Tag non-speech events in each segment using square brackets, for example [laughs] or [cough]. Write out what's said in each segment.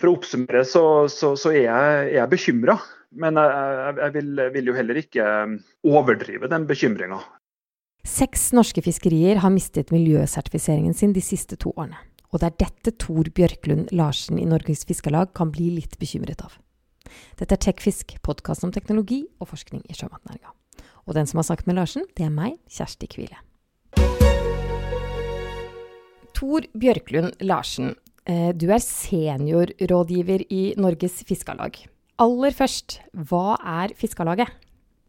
for å oppsummere så, så, så er jeg, jeg bekymra. Men jeg, jeg vil, vil, jo heller ikke overdrive den bekymringa. Seks norske fiskerier har mistet miljøsertifiseringen sin de siste to årene. Og det er dette Tor Bjørklund Larsen i Norges Fiskarlag kan bli litt bekymret av. Dette er Tekfisk, podkast om teknologi og forskning i sjømatnæringa. Og den som har snakket med Larsen, det er meg, Kjersti Kvile. Tor Bjørklund Larsen, du er seniorrådgiver i Norges Fiskarlag. Aller først, hva er Fiskarlaget?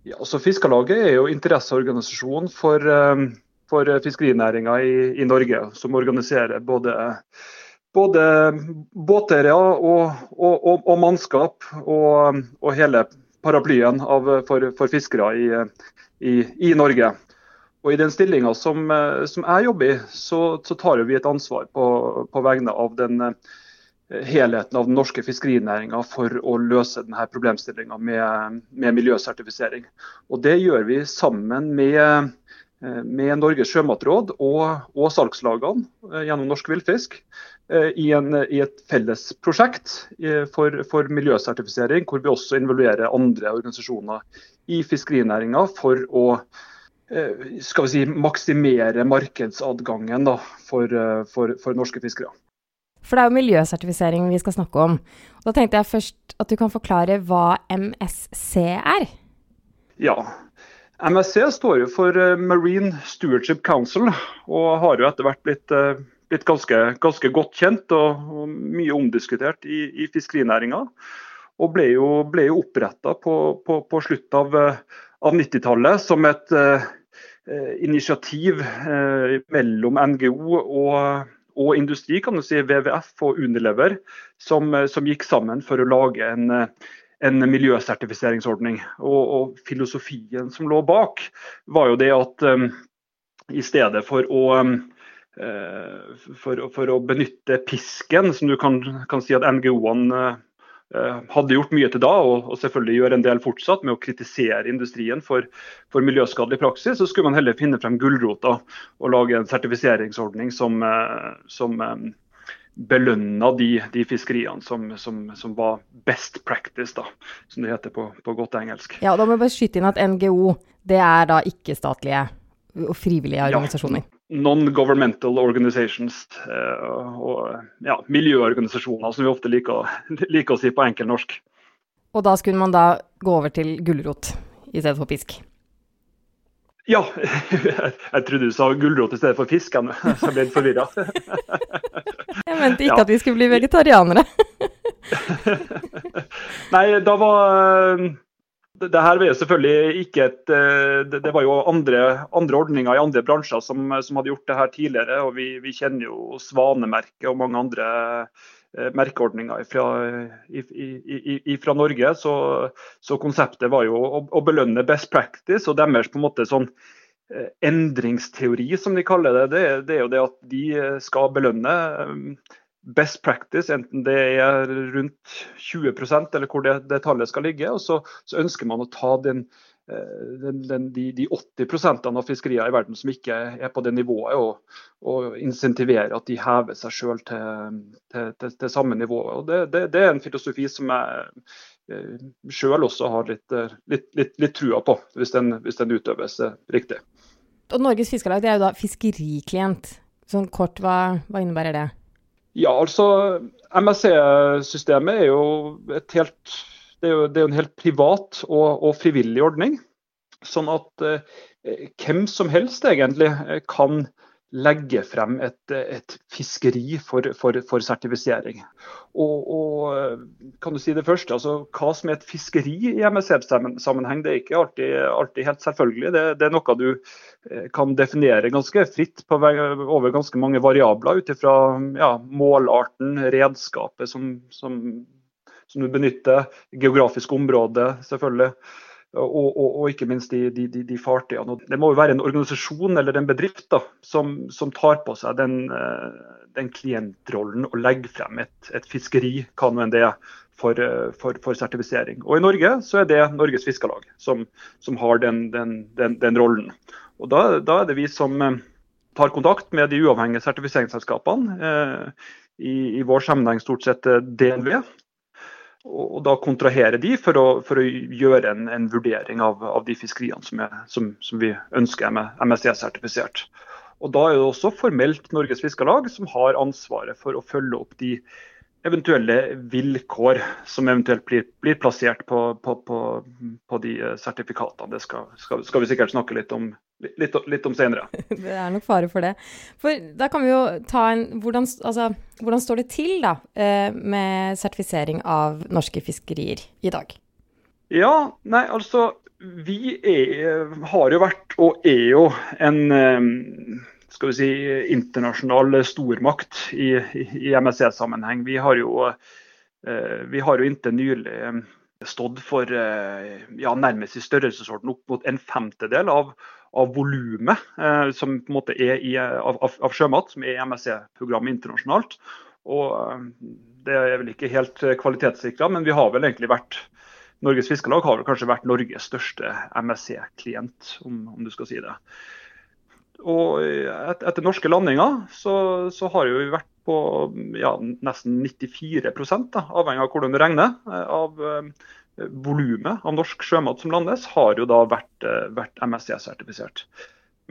Ja, altså Fiskarlaget er jo interesseorganisasjon for, eh, for fiskerinæringa i, i, Norge, som organiserer både, både båteiere og, og, og, og, mannskap og, hele paraplyen av, for, for, fiskere i, i, i Norge. Og I den stillinga som, eh, som, jeg jobber i, så, så tar vi et ansvar på, på vegne av den eh, helheten av den norske fiskerinæringa for å løse denne problemstillinga med, med, miljøsertifisering. Og Det gjør vi sammen med, eh, med Norges sjømatråd og, og, salgslagene gjennom Norsk Villfisk i, i, et felles prosjekt for, for, miljøsertifisering, hvor vi også involverer andre organisasjoner i fiskerinæringa for å skal vi si, maksimere markedsadgangen da, for, eh, for, for, norske fiskere. For det er jo miljøsertifisering vi skal snakke om. Da tenkte jeg først at du kan forklare hva MSC er? Ja. MSC står jo for eh, Marine Stewardship Council, og har jo etter hvert blitt, blitt ganske, ganske, godt kjent og, og mye omdiskutert i, i fiskerinæringa. Og ble jo, ble jo oppretta på, på, på slutten av, av 90-tallet som et Eh, initiativ eh, mellom NGO og, og, industri, kan du si, WWF og Unilever, som, eh, som gikk sammen for å lage en, en miljøsertifiseringsordning. Og, og, filosofien som lå bak, var jo det at um, i stedet for å for, for, å benytte pisken, som du kan, kan si at NGO-ene Eh, hadde gjort mye til da, og, selvfølgelig gjør en del fortsatt, med å kritisere industrien for, for miljøskadelig praksis, så skulle man heller finne frem gulrota og lage en sertifiseringsordning som, eh, som eh, belønna de, de fiskeriene som, som, som, var best practice, da, som det heter på, på godt engelsk. Ja, Da må jeg bare skyte inn at NGO det er da ikke-statlige og frivillige organisasjoner? Ja non-governmental organizations eh, og ja, miljøorganisasjoner, som vi ofte liker, [laughs] liker, å si på enkel norsk. Og da skulle man da gå over til gulrot i stedet for pisk? Ja, jeg, [laughs] jeg trodde du sa gulrot i stedet for fisk, så [laughs] jeg ble litt forvirra. jeg mente ikke ja. at vi skulle bli vegetarianere. Nei, da var det her var jo selvfølgelig ikke et eh, Det var jo andre, andre ordninger i andre bransjer som, som, hadde gjort det her tidligere. og Vi, vi kjenner jo Svanemerket og mange andre eh, merkeordninger fra, fra Norge. Så, så, konseptet var jo å, å, belønne best practice og deres på en måte sånn eh, endringsteori, som de kaller det. Det, det er jo det at de skal belønne best practice, enten det er rundt 20% eller hvor det, det tallet skal ligge. og så, så, ønsker man å ta den, eh, den, den, de, de, 80% av fiskeriene i verden som ikke er på det nivået, og, og insentivere at de hever seg sjøl til, til, til, til, samme nivå. Og det, det, det, er en filosofi som jeg eh, sjøl også har litt, eh, litt, litt, litt, trua på, hvis den, hvis den utøves riktig. Og Norges Fiskarlag det er jo da fiskeriklient. Sånn kort, hva, hva innebærer det? Ja, altså MSC-systemet er helt det er jo, er en helt privat og, og, frivillig ordning. Sånn at eh, hvem som helst egentlig eh, kan legge frem et, et fiskeri for, for, for sertifisering. Og, og, kan du si det første, altså Hva som er et fiskeri i MSC-sammenheng, det er ikke alltid, alltid helt selvfølgelig. Det, det, er noe du eh, kan definere ganske fritt på, over ganske mange variabler ut ifra ja, målarten, redskapet som, som, som, du benytter, geografisk område selvfølgelig og, og, og, ikke minst de, de, de, fartøyene. Det må jo være en organisasjon eller en bedrift da, som, som, tar på seg den, eh, den klientrollen og legger frem et, et fiskeri, hva nå enn det er, for, eh, for, for, sertifisering. Og I Norge så er det Norges Fiskarlag som, som har den, den, den, rollen. Og da, da, er det vi som eh, tar kontakt med de uavhengige sertifiseringsselskapene. i, i vår sammenheng stort sett DNV. Og, da kontrahere de for å, for å gjøre en, en vurdering av, av, de fiskeriene som, er, som, som vi ønsker er MSC-sertifisert. Og Da er det også formelt Norges Fiskarlag som har ansvaret for å følge opp de eventuelle vilkår som eventuelt blir, blir plassert på, på, på, på, de sertifikatene. Det skal, skal, skal, vi sikkert snakke litt om, litt, litt om senere. [laughs] Det er nok fare for det. For Da kan vi jo ta en Hvordan, altså, hvordan står det til da, eh, med sertifisering av norske fiskerier i dag? Ja, nei altså Vi er, har jo vært og er jo en eh, skal vi si, internasjonal stormakt i, i MSC-sammenheng. Vi har jo, eh, vi har jo inntil nylig stått for ja, nærmest i størrelsesorden opp mot en femtedel av, av volumet som på en måte er i, av, av, sjømat, som er MSC-programmet internasjonalt. Og Det er vel ikke helt kvalitetssikra, men vi har vel egentlig vært Norges Fiskarlag har vel kanskje vært Norges største MSC-klient, om, om, du skal si det. Og et, etter norske landinger så, så, har vi vært på ja, nesten 94 da, avhengig av hvordan du regner, eh, av eh, volumet av norsk sjømat som landes, har jo da vært, eh, vært MSC-sertifisert.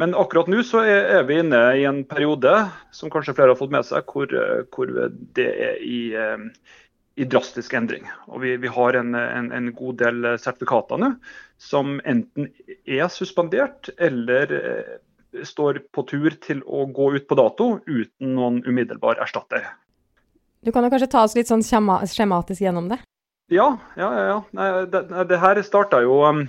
Men akkurat nå så er, vi inne i en periode som kanskje flere har fått med seg, hvor, hvor det er i, eh, i drastisk endring. Og vi, vi har en, en, en, god del sertifikater nå som enten er suspendert eller står på tur til å gå ut på dato uten noen umiddelbar erstatter. Du kan jo kanskje ta oss litt sånn skjematisk gjennom det? Ja, ja, ja. Nei, Det, det, her starta jo um,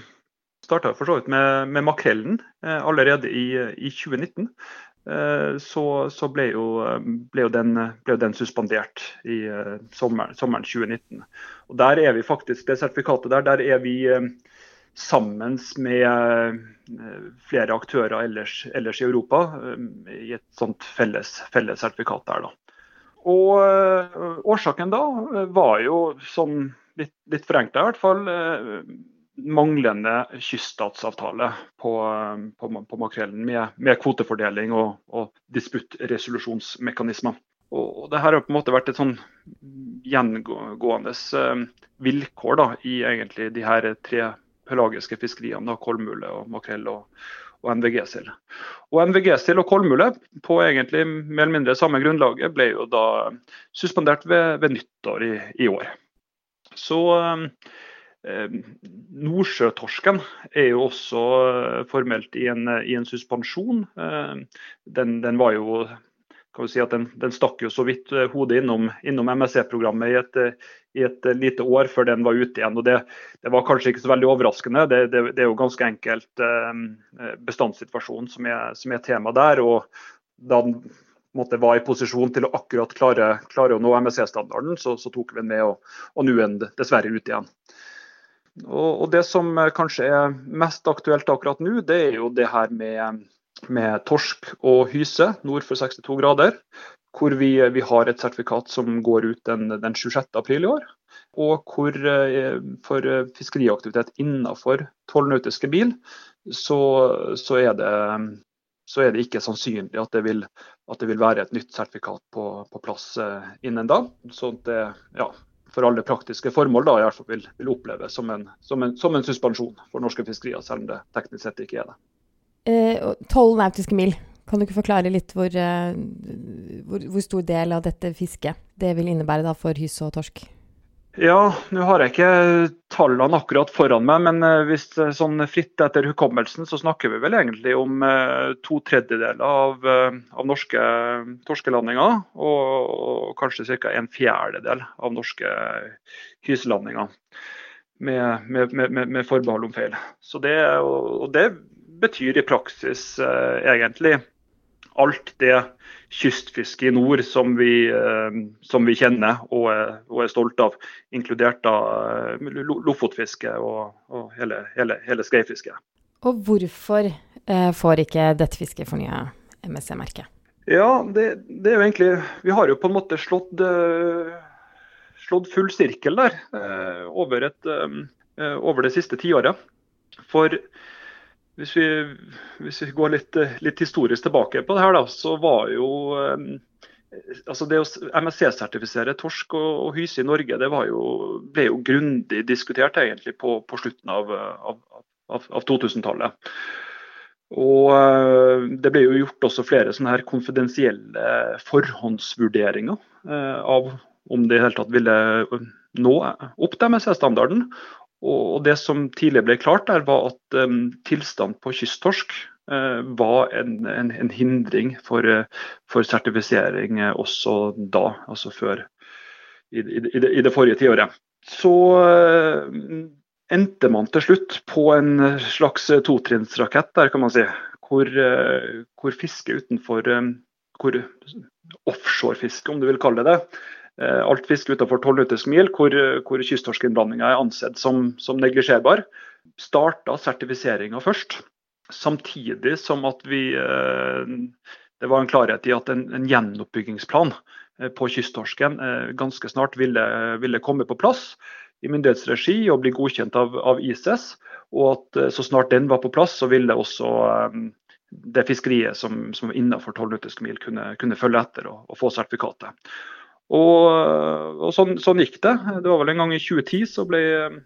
starta for så vidt med, med makrellen eh, allerede i, i 2019. Eh, så, så ble, jo, ble, jo den, ble, den, suspendert i uh, sommeren, sommeren, 2019. Og der er vi faktisk, Det sertifikatet der, der er vi sammen med eh, flere aktører ellers, ellers i Europa eh, i et sånt felles, felles sertifikat der. Da. Og Årsaken da var jo, sånn litt, litt forenkla i hvert fall, uh, manglende kyststatsavtale på, på, på makrellen med, med, kvotefordeling og, og disputtresolusjonsmekanismer. Og det her har på en måte vært et sånn gjengående uh, vilkår da, i egentlig de her tre pelagiske fiskeriene, da, kolmule, og makrell og, og NVG-sild. Og NVG-sild og kolmule på egentlig mer eller mindre samme grunnlaget ble jo da suspendert ved, ved nyttår i, i, år. Så eh, Nordsjøtorsken er jo også eh, formelt i en, i en suspensjon. Eh, den, den, var jo kan vi si at den, den stakk jo så vidt eh, hodet innom, innom MSC-programmet i, eh, i, et eh, lite år før den var ute igjen. og Det, det var kanskje ikke så veldig overraskende. Det, det, det er jo ganske enkelt eh, bestandssituasjonen som er, som er tema der. og da den måtte, var i posisjon til å akkurat klare, klare å nå MSC-standarden, så, så, tok vi den med, og, og nå er den dessverre ute igjen. Og, og Det som kanskje er mest aktuelt akkurat nå, det er jo det her med med torsk og hyse nord for 62 grader. Hvor vi, vi har et sertifikat som går ut den, den 26. april i år. Og hvor eh, for fiskeriaktivitet innenfor 12 nautiske mil, så, så, er det, så, er det, ikke sannsynlig at det vil, at det vil være et nytt sertifikat på, på plass eh, innen da. Sånn at det ja, for alle praktiske formål da, i hvert fall vil, vil oppleves som en, som, som en suspensjon for norske fiskerier, selv om det teknisk sett ikke er det. Eh, tolv nautiske mil. Kan du ikke forklare litt hvor, eh, hvor, hvor, stor del av dette fisket det vil innebære for hyse og torsk? Ja, nå har jeg ikke tallene akkurat foran meg, men eh, hvis sånn fritt etter hukommelsen, så snakker vi vel egentlig om to tredjedeler av, av norske torskelandinger. Og, og kanskje ca. en fjerdedel av norske hyselandinger. Med, med, med, med, forbehold om feil. Så det, og det betyr i praksis eh, egentlig alt det kystfiske i nord som vi, eh, som vi kjenner og er, og er stolt av, inkludert da eh, lofotfiske og, og hele, hele, hele skreifisket. Og hvorfor eh, får ikke dette fisket fornya MSC-merket? Ja, det, det, er jo egentlig Vi har jo på en måte slått, slått full sirkel der over, et, over det siste tiåret. For hvis vi, hvis vi går litt, litt, historisk tilbake på det her, da, så var jo altså det å MSC-sertifisere torsk og, og, hyse i Norge det jo, ble jo grundig diskutert egentlig på, på slutten av, av, av, av 2000-tallet. Og eh, Det ble jo gjort også flere sånne her konfidensielle forhåndsvurderinger eh, av om det i hele tatt ville nå opp til MSC-standarden. Og Det som tidligere ble klart, der var at um, tilstand på kysttorsk uh, var en, en, en, hindring for, uh, for sertifisering uh, også da, altså før i, i, i, det, i det, forrige tiåret. Så endte man til slutt på en slags totrinnsrakett der, kan man si. Hvor, hvor fiske utenfor hvor Offshorefiske, om du vil kalle det det Eh, alt fiske utenfor 12 nautiske mil, hvor, hvor kysttorskinnblandinga er ansett som, som neglisjerbar. Starta sertifiseringa først, samtidig som at vi eh, Det var en klarhet i at en, en gjenoppbyggingsplan eh, på kysttorsken ganske snart ville, ville, komme på plass i myndighetsregi og bli godkjent av, av ICES. Og at så snart den var på plass, så ville også det fiskeriet som, som var innenfor 12 nautiske mil kunne, kunne, følge etter og, og få sertifikatet. Og, og sånn, sånn, gikk det. Det var vel en gang i 2010 så ble eh,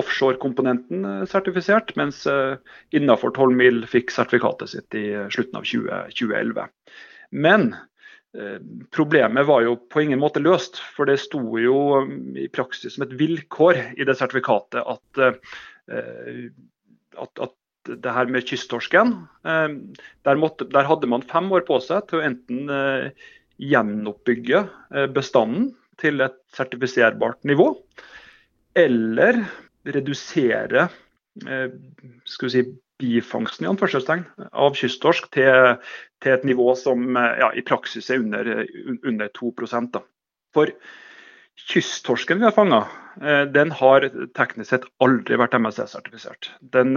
offshore-komponenten eh, sertifisert, mens innafor innenfor 12 mil fikk sertifikatet sitt i slutten av 20, 2011. Men Problemet var jo på ingen måte løst, for det sto jo i praksis som et vilkår i det sertifikatet at, at, at det her med kysttorsken der, måtte, der, hadde man fem år på seg til å enten gjenoppbygge eh, bestanden til et sertifiserbart nivå, eller redusere eh, si, bifangsten av kysttorsk til, til, et nivå som eh, ja, i praksis er under, under 2 da. For kysttorsken vi har fanga, den har teknisk sett aldri vært MSC-sertifisert. Den,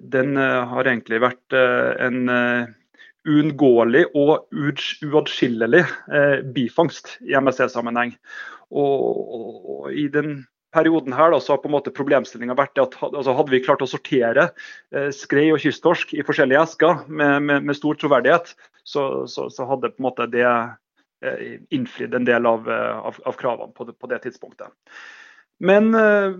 den, har egentlig vært en uunngåelig og uatskillelig eh, bifangst i MSC-sammenheng. Og, og, I den perioden her da, så har på en måte problemstillinga vært at altså, hadde vi klart å sortere eh, skrei og kysttorsk i forskjellige esker med, med, med stor troverdighet, så, så, så, hadde på en måte det eh, innfridd en del av, eh, av, av kravene på det, på det, tidspunktet. Men eh,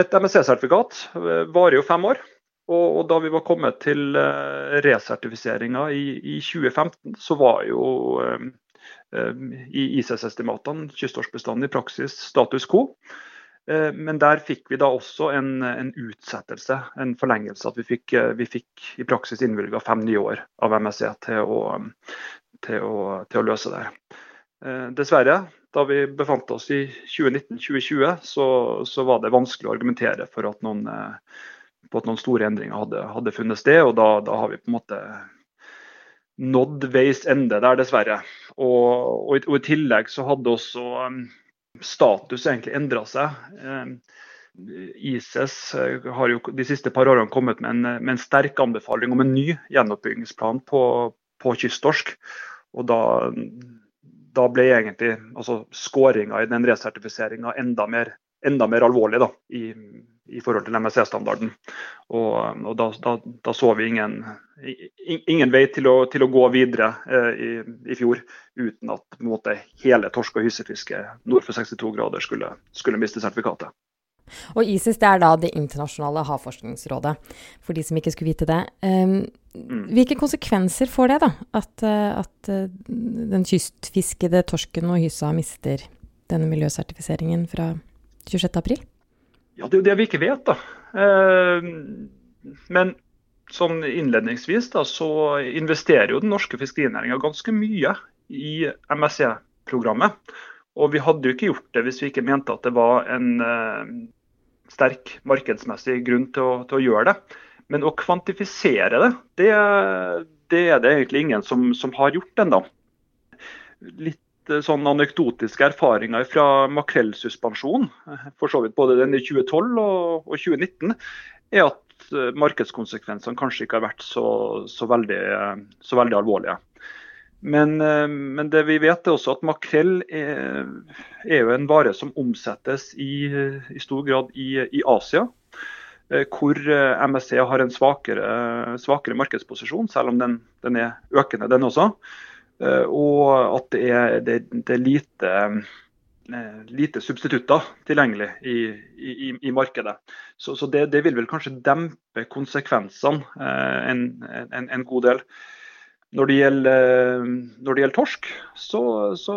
et MSC-sertifikat eh, varer jo fem år. Og, og, da vi var kommet til uh, resertifiseringa i, i, 2015, så var jo um, i ICS-estimatene kysttorskbestanden i praksis status quo. Men der fikk vi da også en, en utsettelse, en forlengelse. At vi fikk, vi fikk i praksis innvilga fem nye år av MSC til å, til å, til å løse det. Dessverre, da vi befant oss i 2019-2020, så, så, var det vanskelig å argumentere for at noen på at noen store endringer hadde, hadde funnet sted. og da, da, har vi på en måte nådd veis ende der, dessverre. Og, og, og i, tillegg så hadde også um, status egentlig endra seg. Um, ICES uh, har jo de siste par årene kommet med en, med en sterk anbefaling om en ny gjenoppbyggingsplan på, på kysttorsk. Og da, da ble egentlig altså, skåringa i den resertifiseringa enda enda mer alvorlig da, i, i forhold til MSC-standarden. Og, og da, da, da, så vi ingen, ingen vei til å, til å gå videre eh, i, i, fjor uten at måte, hele torsk- og hyssefisket nord for 62 grader skulle, skulle miste sertifikatet. Og ISIS det er da Det internasjonale havforskningsrådet, for de som ikke skulle vite det. Um, hvilke konsekvenser får det, da? At, uh, at uh, den kystfiskede torsken og hyssa mister denne miljøsertifiseringen fra 26.4? Ja, det er jo det vi ikke vet, da. Eh, men sånn innledningsvis da, så investerer jo den norske fiskerinæringa ganske mye i MSC-programmet. Og vi hadde jo ikke gjort det hvis vi ikke mente at det var en eh, sterk markedsmessig grunn til å, til å, gjøre det. Men å kvantifisere det, det, det er det egentlig ingen som, som har gjort ennå. Litt sånn anekdotiske erfaringer fra makrellsuspensjon, eh, for så vidt både den i 2012 og, og 2019, er at eh, markedskonsekvensene kanskje ikke har vært så, så, veldig, så veldig, alvorlige. Men, men, det vi vet er også at makrell er, er jo en vare som omsettes i, i stor grad i, i, Asia. Hvor MSC har en svakere, svakere markedsposisjon, selv om den, den er økende, den også. Og at det er, det, det er lite, lite, substitutter tilgjengelig i, i, i markedet. Så, så det, det, vil vel kanskje dempe konsekvensene en, en, en god del. Når det gjelder, når det gjelder torsk, så, så,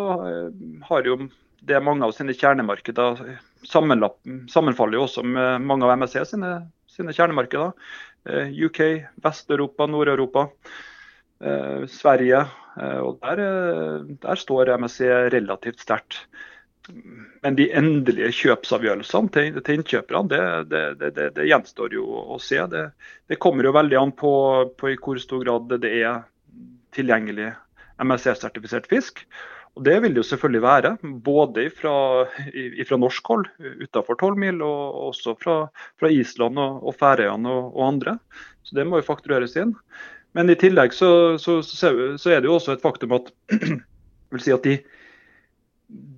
har jo det mange av sine kjernemarkeder sammenfaller jo også med mange av MSC sine, sine kjernemarkeder. Eh, UK, Vest-Europa, Nord-Europa, eh, Sverige. Eh, og der, der, står MSC relativt sterkt. Men de endelige kjøpsavgjørelsene til, til innkjøperne, det, det, det, det, gjenstår jo å se. Det, kommer jo veldig an på, på, i hvor stor grad det er tilgjengelig MSC-sertifisert fisk. Og Det vil det jo selvfølgelig være, både fra norsk hold utenfor 12 mil, og også fra, fra Island og, og Færøyene og, og, andre. Så Det må jo faktureres inn. Men i tillegg så, så, så, så er det jo også et faktum at, [clears throat] vil si at de,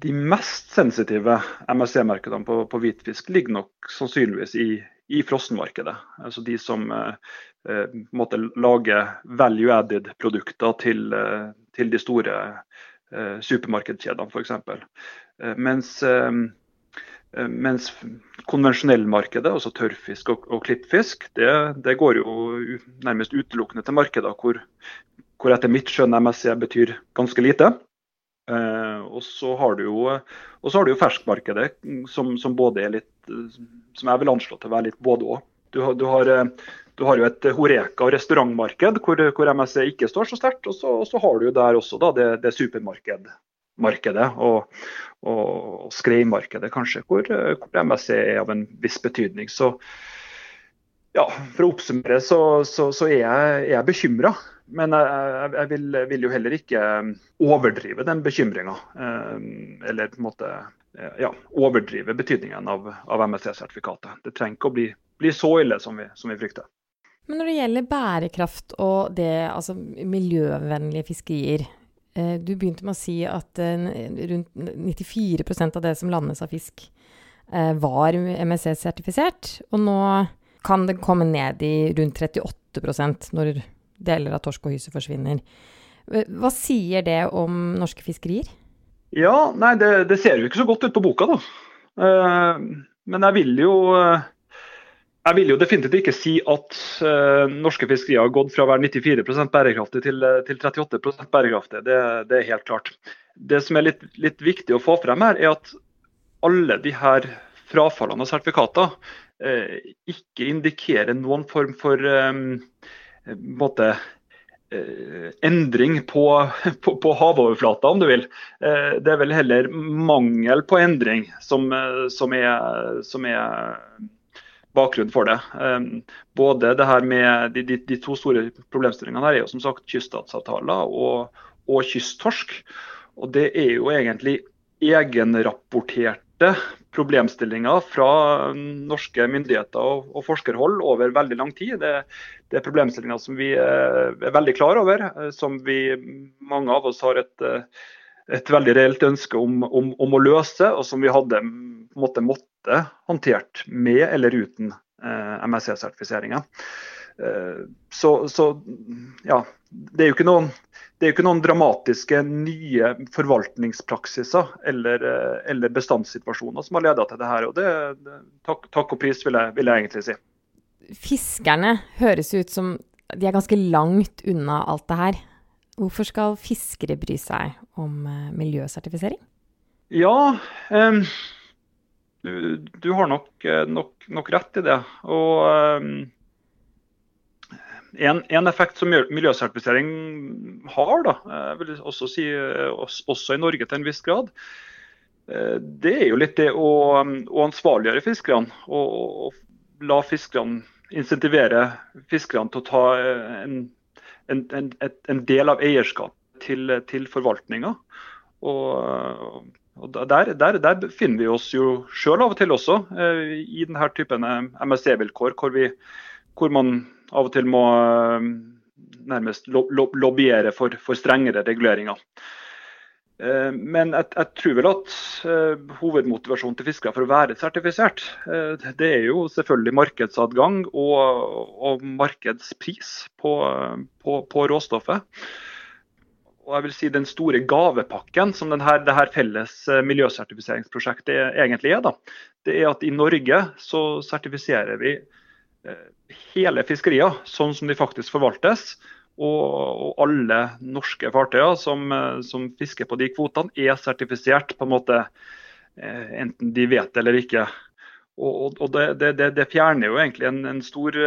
de mest sensitive MSC-markedene på, på hvitfisk ligger nok sannsynligvis i, i frossenmarkedet. Altså de som eh, eh måtte lage value added-produkter til, eh, til, de store Eh, supermarkedskjedene f.eks. Eh, mens, eh, mens konvensjonellmarkedet, altså tørrfisk og, og klippfisk, det, det, går jo nærmest utelukkende til markeder hvor, hvor etter mitt skjønn MSC betyr ganske lite. Eh, og så har du jo, jo ferskmarkedet, som, som, både er litt Som jeg vil anslå til å være litt både òg. Du, du, har, du har jo et Horeka- og restaurantmarked hvor, hvor MSC ikke står så sterkt. Og, og, så har du jo der også da, det, det supermarkedet og, og skreimarkedet kanskje, hvor, hvor, MSC er av en viss betydning. Så ja, for å oppsummere så, så, så er jeg, jeg bekymra. Men jeg, jeg vil, vil, jo heller ikke overdrive den bekymringa. Eh, eller på en måte ja, overdrive betydningen av, av MSC-sertifikatet. Det trenger ikke å bli, bli så ille som vi, som vi frykter. Men når det gjelder bærekraft og det, altså miljøvennlige fiskerier. Eh, du begynte med å si at eh, rundt 94% av det som landes av fisk, eh, var MSC-sertifisert. Og nå kan det komme ned i rundt 38% når deler av torsk og hyse forsvinner. Hva sier det om norske fiskerier? Ja, nei, det, det ser jo ikke så godt ut på boka, da. Men jeg vil jo jeg vil jo definitivt ikke si at uh, norske fiskerier har gått fra å være 94 bærekraftig til, eh, til 38 bærekraftig. Det, det, er helt klart. Det som er litt, litt, viktig å få frem her, er at alle de her frafallene av sertifikater uh, ikke indikerer noen form for um, måte, endring på, på, på, havoverflata, om du vil. det er vel heller mangel på endring som, som er, som er bakgrunn for det. Um, både det her med de, de, de, to store problemstillingene her er jo som sagt kyststatsavtaler og, og kysttorsk. Og det er jo egentlig egenrapporterte problemstillinger fra norske myndigheter og, og forskerhold over veldig lang tid. Det, det er problemstillinger som vi er, er veldig klar over, eh, som vi, mange av oss har et, eh, et veldig reelt ønske om, om, om, å løse, og som vi hadde måtte, måtte håndtert med eller uten eh, MSC-sertifiseringa. Eh, så, så, ja, det er jo ikke noen ikke noen dramatiske nye forvaltningspraksiser eller, eh, eller bestandssituasjoner som har ledet til det her. og det, det takk, takk, og pris, vil jeg, vil jeg egentlig si. Fiskerne høres ut som de er ganske langt unna alt det her. Hvorfor skal fiskere bry seg om miljøsertifisering? Ja, um, du, du har nok, eh, nok, nok, rett i det. Og um, en, en, effekt som miljøsertifisering har, da, jeg også si også i Norge til en viss grad, det er jo litt det å, å ansvarliggjøre fiskerne. Og, og la fiskerne insentivere fiskerne til å ta en, en, en del av eierskapet til, til forvaltninga. Og og der, der, der, finner vi oss jo sjøl av og til også, eh, i denne typen eh, MSC-vilkår, hvor, hvor, man av og til må eh, nærmest lo, lo, lobbyere for, for, strengere reguleringer. Men jeg, jeg, tror vel at hovedmotivasjonen til fiskere for å være sertifisert, det er jo selvfølgelig markedsadgang og, og markedspris på, på, på råstoffet. Og jeg vil si den store gavepakken som denne, det her felles eh, miljøsertifiseringsprosjektet egentlig er, da, det er at i Norge så sertifiserer vi eh, hele fiskerier sånn som de faktisk forvaltes. Og, alle norske fartøyer som, eh, som, fisker på de kvotene, er sertifisert på en måte enten de vet det eller ikke. Og, og det, det, det, fjerner jo egentlig en, en stor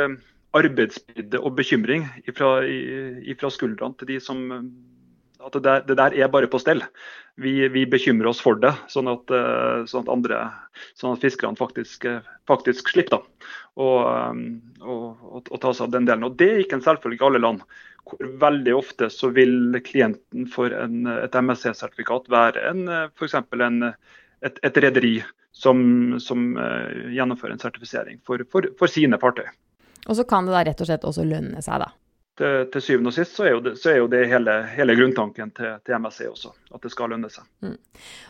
arbeidsbyrde og bekymring fra skuldrene til de som at det det der, er bare på stell. Vi, vi bekymrer oss for det, sånn at, eh, sånn at, andre, sånn at fiskerne faktisk, eh, faktisk slipper da, å, eh, ta seg av den delen. Og Det er ikke en selvfølge i alle land. hvor Veldig ofte så vil klienten for en, et MSC-sertifikat være en, f.eks. et, et rederi som, som gjennomfører en sertifisering for, for, for sine fartøy. Og så kan det da rett og slett også lønne seg, da? Til, til, syvende og sist så er jo det, er jo det hele, hele, grunntanken til, til, MSC også, at det skal lønne seg. Mm.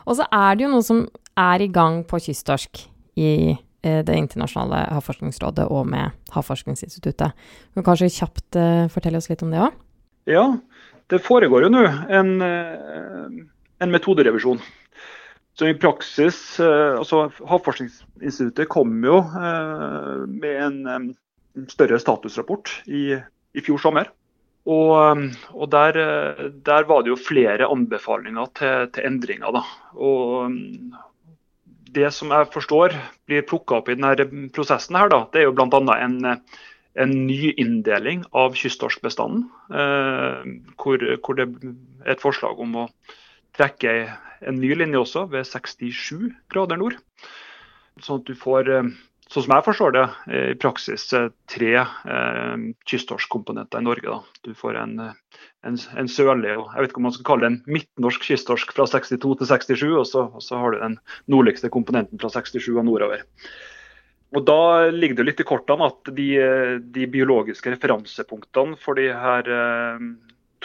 Og så er det jo noe som er i gang på kysttorsk i eh, Det internasjonale havforskningsrådet og med Havforskningsinstituttet. Du kan kanskje kjapt eh, fortelle oss litt om det òg? Ja, det foregår jo nå en, eh, en metoderevisjon. Så i praksis, eh, altså Havforskningsinstituttet kom jo uh, med en større statusrapport i i fjor sommer. Og, um, og der, uh, der, var det jo flere anbefalinger til, til endringer. Da. Og um, det som jeg forstår blir plukka opp i denne prosessen, her, da, det er jo bl.a. En, en ny inndeling av kysttorskbestanden. Eh, hvor, hvor, det er et forslag om å trekke en ny linje også ved 67 grader nord. Sånn at du får um, sånn som jeg forstår det, i praksis eh, tre eh, kysttorskkomponenter i Norge. Da. Du får en, eh, en, en, sørlig jeg vet ikke om man skal kalle det en midtnorsk kysttorsk fra 62 til 67, og så, og så har du den nordligste komponenten fra 67 og nordover. Og Da ligger det litt i kortene at de, de biologiske referansepunktene for de her eh,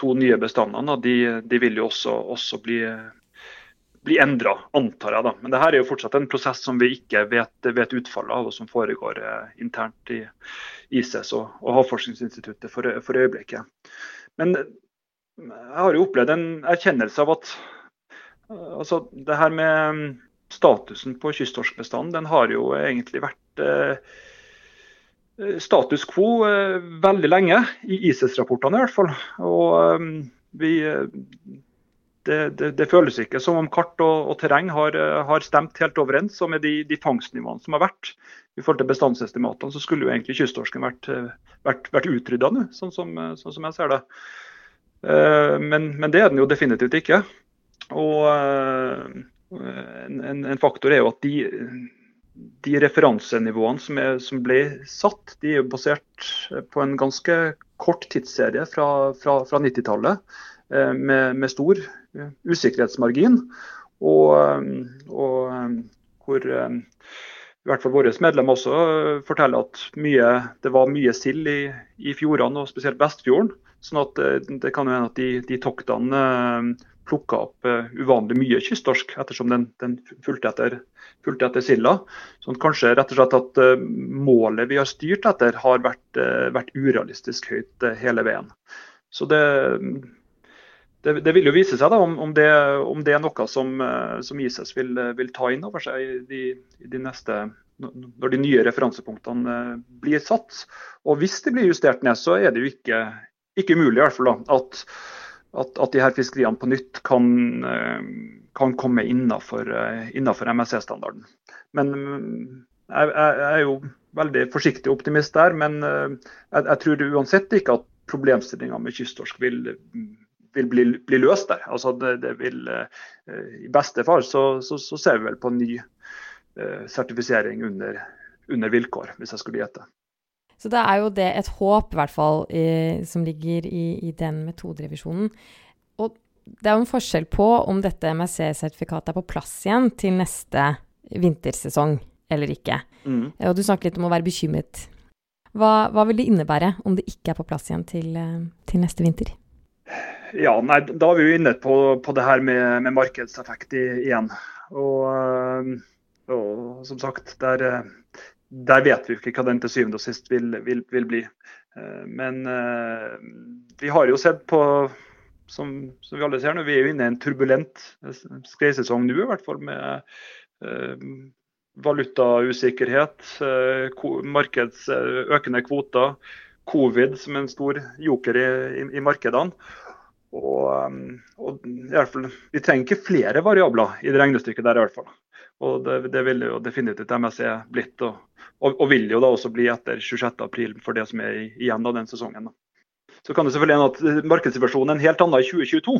to nye bestandene de, de vil jo også, også bli bli endra, antar jeg. da. Men det her er jo fortsatt en prosess som vi ikke vet, vet utfallet av, og som foregår eh, internt i ICES og, og Havforskningsinstituttet for, for, øyeblikket. Men jeg har jo opplevd en erkjennelse av at altså, det her med statusen på kysttorskbestanden, den har jo egentlig vært eh, status quo eh, veldig lenge, i ICES-rapportene i hvert fall. Og eh, vi det, det, det, føles ikke som om kart og, og terreng har, har, stemt helt overens. Og med de, de, fangstnivåene som har vært i forhold til bestandsestimatene, så skulle jo egentlig kysttorsken vært, vært, vært utrydda nå, sånn som, sånn som, jeg ser det. Eh, men, men, det er den jo definitivt ikke. Og eh, en, en faktor er jo at de, de referansenivåene som, er, som, ble satt, de er jo basert på en ganske kort tidsserie fra, fra, fra 90-tallet. Eh, med, med, stor eh, usikkerhetsmargin. Og, eh, og hvor i hvert fall våre medlemmer også forteller at mye, det var mye sild i, i, fjordene, og spesielt Vestfjorden. sånn at det kan jo hende at de, de toktene plukka opp uvanlig mye kysttorsk, ettersom den, den fulgte, etter, fulgte etter silda. Sånn kanskje rett og slett at målet vi har styrt etter, har vært, vært urealistisk høyt hele veien. Så det, det, det, vil jo vise seg da, om, om, det, om det, er noe som, eh, som ISIS vil, vil, ta inn over seg i de, i de neste, når de nye referansepunktene eh, blir satt. Og Hvis de blir justert ned, så er det jo ikke, ikke umulig i hvert fall at, at, at de her fiskeriene på nytt kan, eh, kan komme innenfor MSC-standarden. Men jeg, jeg, er jo veldig forsiktig optimist der, men jeg, jeg tror uansett ikke at problemstillinga med kysttorsk vil vil bli, bli, løst der. Altså det, det vil, eh, I beste fall så, så, så, ser vi vel på ny eh, sertifisering under, under, vilkår, hvis jeg skulle gjette. Så det er jo det et håp, i hvert fall, i, som ligger i, i den metoderevisjonen. Og det er jo en forskjell på om dette MSC-sertifikatet er på plass igjen til neste vintersesong eller ikke. Mm. Og du snakket litt om å være bekymret. Hva, hva, vil det innebære om det ikke er på plass igjen til, eh, til neste vinter? [sighs] [sighs] Ja, nei, Da er vi jo inne på, på det her med, med markedseffekt i, igjen. Og, eh, og, som sagt, der, eh, der, vet vi ikke hva den til syvende og sist vil, vil, vil bli. Eh, men vi har jo sett på som, som, vi alle ser nå. Vi er jo inne i en turbulent skreisesong nå, i hvert fall med valutausikkerhet, markeds økende kvoter, covid som en stor joker i, i, i markedene. Og, i og fall, Vi trenger ikke flere variabler i det regnestykket der. i hvert fall. Og Det, det vil jo definitivt MSC blitt, og, og, og, vil jo da også bli etter 26.4 for det som er igjen av den sesongen. Så kan det selvfølgelig hende at markedssituasjonen er en helt annen i 2022.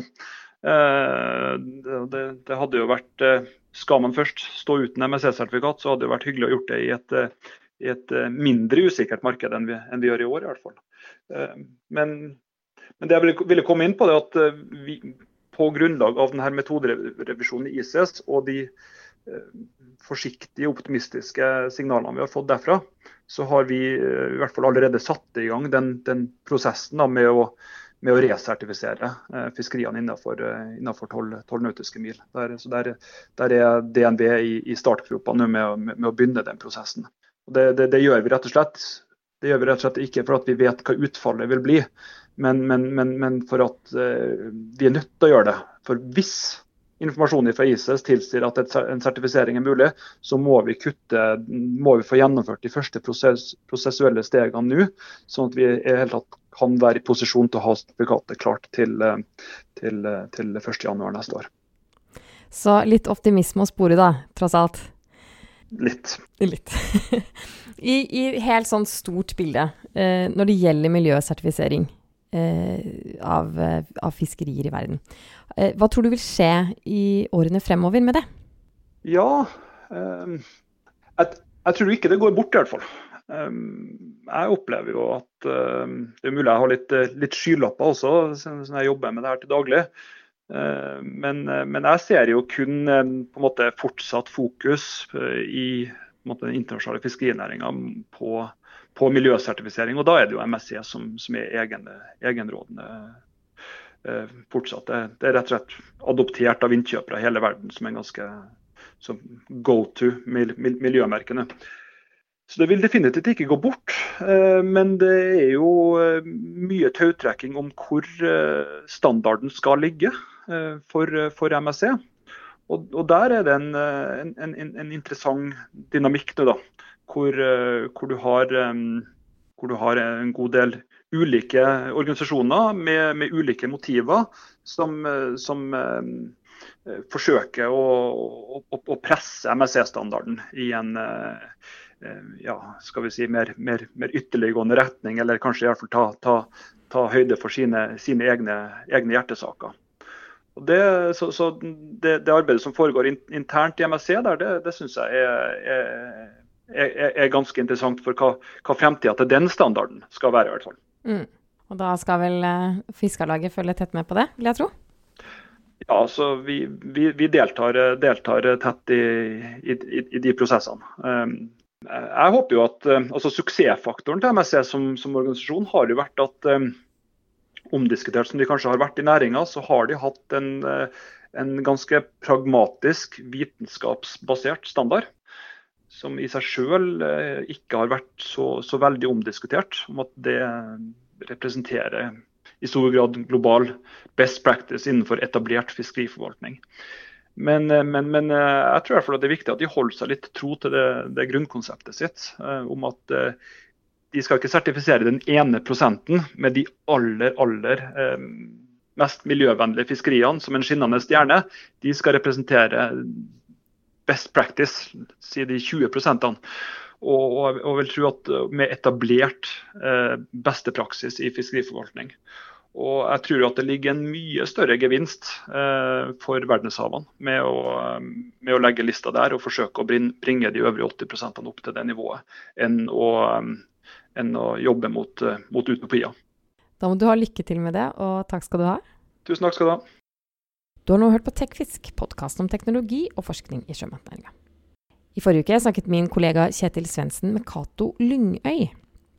Eh, det, det, hadde jo vært eh, Skal man først stå uten MSC-sertifikat, så hadde det vært hyggelig å gjort det i et, eh, i et mindre usikkert marked enn vi, enn vi, gjør i år, i hvert fall. Men men det jeg ville komme inn på, er at eh, vi, på grunnlag av denne metoderevisjonen i ICS og de eh, forsiktige, optimistiske signalene vi har fått derfra, så har vi eh, i hvert fall allerede satt i gang den, den prosessen da, med, å, med, å, resertifisere fiskeriene innenfor, innenfor 12, 12, nautiske mil. Der, så der, der, er DNB i, i startgropa nå med, med, med, å begynne den prosessen. Det, det, det, gjør vi rett og slett det gjør vi rett og slett ikke for at vi vet hva utfallet vil bli, men, men, men, men for at uh, vi er nødt til å gjøre det. For hvis informasjonen fra ISIS tilsier at en sertifisering er mulig, så må vi kutte, må vi få gjennomført de første prosess, prosessuelle stegene nå, sånn at vi i hele tatt kan være i posisjon til å ha sertifikatet klart til, eh, til, eh, til 1.1 neste år. Så litt optimisme å spore, da, tross alt? Litt. Litt. [laughs] I, I, helt sånn stort bilde, eh, når det gjelder miljøsertifisering, Eh, av, eh, av, fiskerier i verden. Eh, hva tror du vil skje i årene fremover med det? Ja, um, jeg, jeg, tror ikke det går bort, i hvert fall. Um, jeg opplever jo at um, det er mulig jeg har litt, litt skylapper også, som jeg jobber med det her til daglig. Men, men, jeg ser jo kun på en måte fortsatt fokus i måte, internasjonale fiskerinæringa på på miljøsertifisering. Og da er det jo MSC som, som er egen, egenrådende eh, fortsatt. Det, det, er rett og slett adoptert av innkjøpere i hele verden som en ganske go to miljømerkene. Så det vil definitivt ikke gå bort. Eh, men det er jo eh, mye tautrekking om hvor eh, standarden skal ligge for, for MSC. Og, og, der er det en, en, en, en interessant dynamikk nå, da hvor, eh, hvor, du har, hvor, du har, en god del ulike organisasjoner med, med ulike motiver som, eh, som eh, forsøker å, å, å presse MSC-standarden i en ja, skal vi si, mer, mer, mer, ytterliggående retning, eller kanskje i hvert fall ta, ta, ta høyde for sine, sine egne, egne, hjertesaker. Det, så, så det, det, arbeidet som foregår internt i MSC, der, det, det syns jeg er, er er, ganske interessant for hva, hva fremtida til den standarden skal være. i hvert fall. Mm. Og da skal vel uh, Fiskarlaget følge tett med på det, vil jeg tro? Ja, så vi, vi, vi deltar, deltar, tett i, i, i, de prosessene. Um, jeg håper jo at uh, altså Suksessfaktoren til MSC som, som, organisasjon har jo vært at um, omdiskutert som de kanskje har vært i næringa, så har de hatt en, uh, en ganske pragmatisk, vitenskapsbasert standard som i seg selv eh, ikke har vært så, så, veldig omdiskutert, om at det representerer i stor grad global best practice innenfor etablert fiskeriforvaltning. Men, eh, men, men eh, jeg tror i hvert fall det er viktig at de holder seg litt tro til det, det grunnkonseptet sitt. om at de skal ikke sertifisere den ene prosenten med de aller, aller mest miljøvennlige fiskeriene som en skinnende stjerne. De skal representere best practice, si de 20 prosentene. Og, og, vil tro at eh, med etablert eh, beste praksis i fiskeriforvaltning. Og jeg tror at det ligger en mye større gevinst eh, for verdenshavene med å, eh, med å, legge lista der og forsøke å bringe de øvrige 80 opp til det nivået, enn å, eh, enn å jobbe mot, mot utopier. Da må du ha lykke til med det, og takk skal du ha. Tusen takk skal du ha. Du har nå hørt på TechFisk, podkasten om teknologi og forskning i sjømatnæringa. I forrige uke snakket min kollega Kjetil Svendsen med Cato Lyngøy.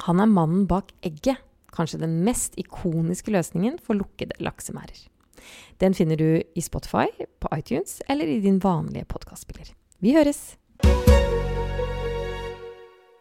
Han er mannen bak Egget, kanskje den mest ikoniske løsningen for lukkede laksemærer. Den finner du i Spotify, på iTunes eller i din vanlige podkastspiller. Vi høres!